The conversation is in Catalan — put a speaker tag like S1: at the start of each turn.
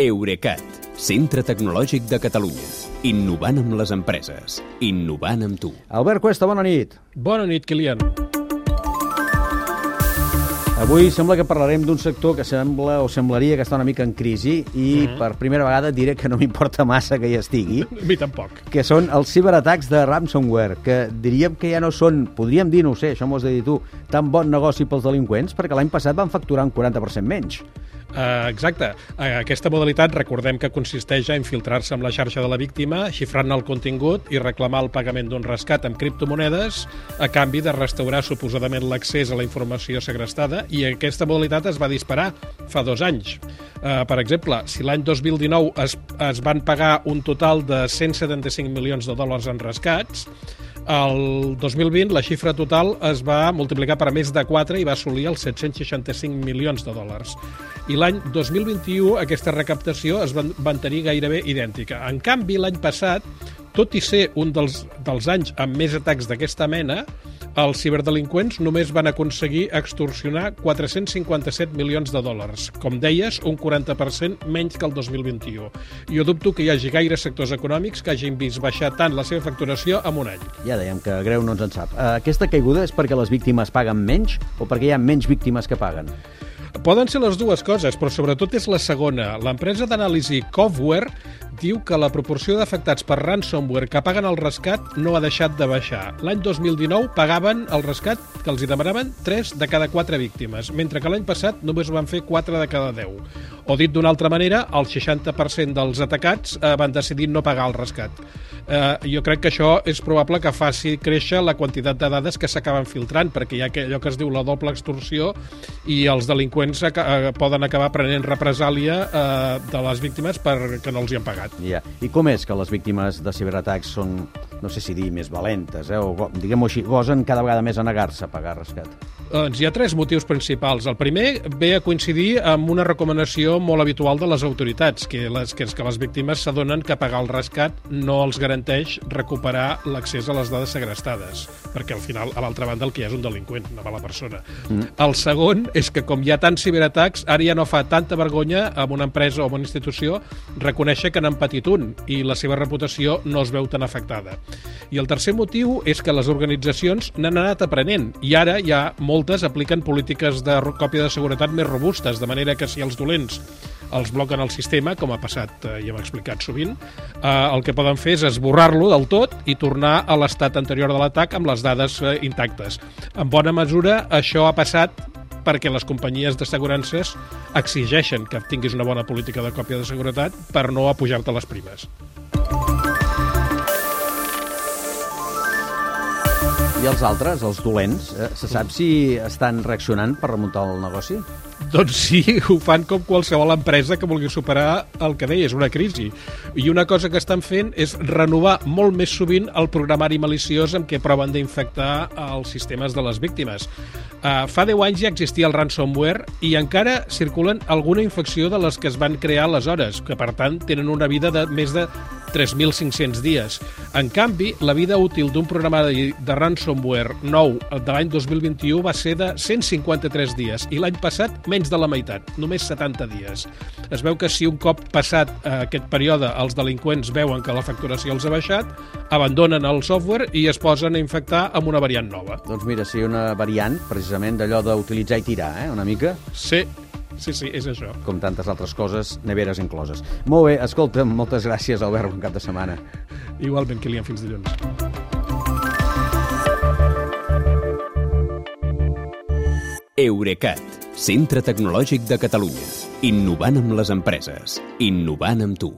S1: Eurecat, centre tecnològic de Catalunya. Innovant amb les empreses. Innovant amb tu.
S2: Albert Cuesta, bona nit.
S3: Bona nit, Kilian.
S2: Avui sembla que parlarem d'un sector que sembla o semblaria que està una mica en crisi i mm per primera vegada diré que no m'importa massa que hi estigui,
S3: A mi tampoc.
S2: que són els ciberatacs de ransomware, que diríem que ja no són, podríem dir, no ho sé, això m'ho has de dir tu, tan bon negoci pels delinqüents, perquè l'any passat van facturar un 40% menys.
S3: Uh, exacte. Uh, aquesta modalitat, recordem que consisteix a infiltrar-se amb la xarxa de la víctima, xifrar-ne el contingut i reclamar el pagament d'un rescat amb criptomonedes a canvi de restaurar suposadament l'accés a la informació segrestada i aquesta modalitat es va disparar fa dos anys. Uh, per exemple, si l'any 2019 es, es van pagar un total de 175 milions de dòlars en rescats, el 2020 la xifra total es va multiplicar per més de 4 i va assolir els 765 milions de dòlars. I l'any 2021 aquesta recaptació es va mantenir gairebé idèntica. En canvi, l'any passat, tot i ser un dels, dels anys amb més atacs d'aquesta mena, els ciberdelinqüents només van aconseguir extorsionar 457 milions de dòlars. Com deies, un 40% menys que el 2021. Jo dubto que hi hagi gaire sectors econòmics que hagin vist baixar tant la seva facturació en un any.
S2: Ja dèiem que greu no ens en sap. Uh, aquesta caiguda és perquè les víctimes paguen menys o perquè hi ha menys víctimes que paguen?
S3: Poden ser les dues coses, però sobretot és la segona. L'empresa d'anàlisi Coveware diu que la proporció d'afectats per ransomware que paguen el rescat no ha deixat de baixar. L'any 2019 pagaven el rescat que els hi demanaven 3 de cada 4 víctimes, mentre que l'any passat només ho van fer 4 de cada 10. O dit d'una altra manera, el 60% dels atacats eh, van decidir no pagar el rescat. Eh, jo crec que això és probable que faci créixer la quantitat de dades que s'acaben filtrant, perquè hi ha allò que es diu la doble extorsió i els delinqüents eh, poden acabar prenent represàlia eh, de les víctimes perquè no els hi han pagat.
S2: Ja. I com és que les víctimes de ciberatacs són, no sé si dir, més valentes, eh? o diguem-ho així, gosen cada vegada més a negar-se a pagar rescat?
S3: Doncs hi ha tres motius principals. El primer ve a coincidir amb una recomanació molt habitual de les autoritats, que, les, que és que les víctimes s'adonen que pagar el rescat no els garanteix recuperar l'accés a les dades segrestades, perquè al final, a l'altra banda, el que hi ha és un delinqüent, una mala persona. Mm. El segon és que, com hi ha tants ciberatacs, ara ja no fa tanta vergonya amb una empresa o amb una institució reconèixer que n'han patit un i la seva reputació no es veu tan afectada. I el tercer motiu és que les organitzacions n'han anat aprenent i ara ja moltes apliquen polítiques de còpia de seguretat més robustes, de manera que si els dolents els bloquen el sistema, com ha passat, eh, ja hem explicat sovint, eh, el que poden fer és esborrar-lo del tot i tornar a l'estat anterior de l'atac amb les dades eh, intactes. En bona mesura, això ha passat perquè les companyies d'assegurances exigeixen que tinguis una bona política de còpia de seguretat per no apujar-te les primes.
S2: I els altres, els dolents, eh, se sap si estan reaccionant per remuntar el negoci?
S3: Doncs sí, ho fan com qualsevol empresa que vulgui superar el que deies, una crisi. I una cosa que estan fent és renovar molt més sovint el programari maliciós amb què proven d'infectar els sistemes de les víctimes. Uh, fa 10 anys ja existia el ransomware i encara circulen alguna infecció de les que es van crear aleshores, que per tant tenen una vida de més de 3.500 dies. En canvi, la vida útil d'un programari de ransomware nou de l'any 2021 va ser de 153 dies i l'any passat menys de la meitat, només 70 dies. Es veu que si un cop passat eh, aquest període els delinqüents veuen que la facturació els ha baixat, abandonen el software i es posen a infectar amb una variant nova.
S2: Doncs mira, sí, una variant, precisament, d'allò d'utilitzar i tirar, eh, una mica,
S3: Sí, sí, sí, és això.
S2: com tantes altres coses, neveres incloses. Molt bé, escolta, moltes gràcies, Albert, bon cap de setmana.
S3: Igualment, Kilian, fins dilluns.
S1: Eurecat, centre tecnològic de Catalunya. Innovant amb les empreses. Innovant amb tu.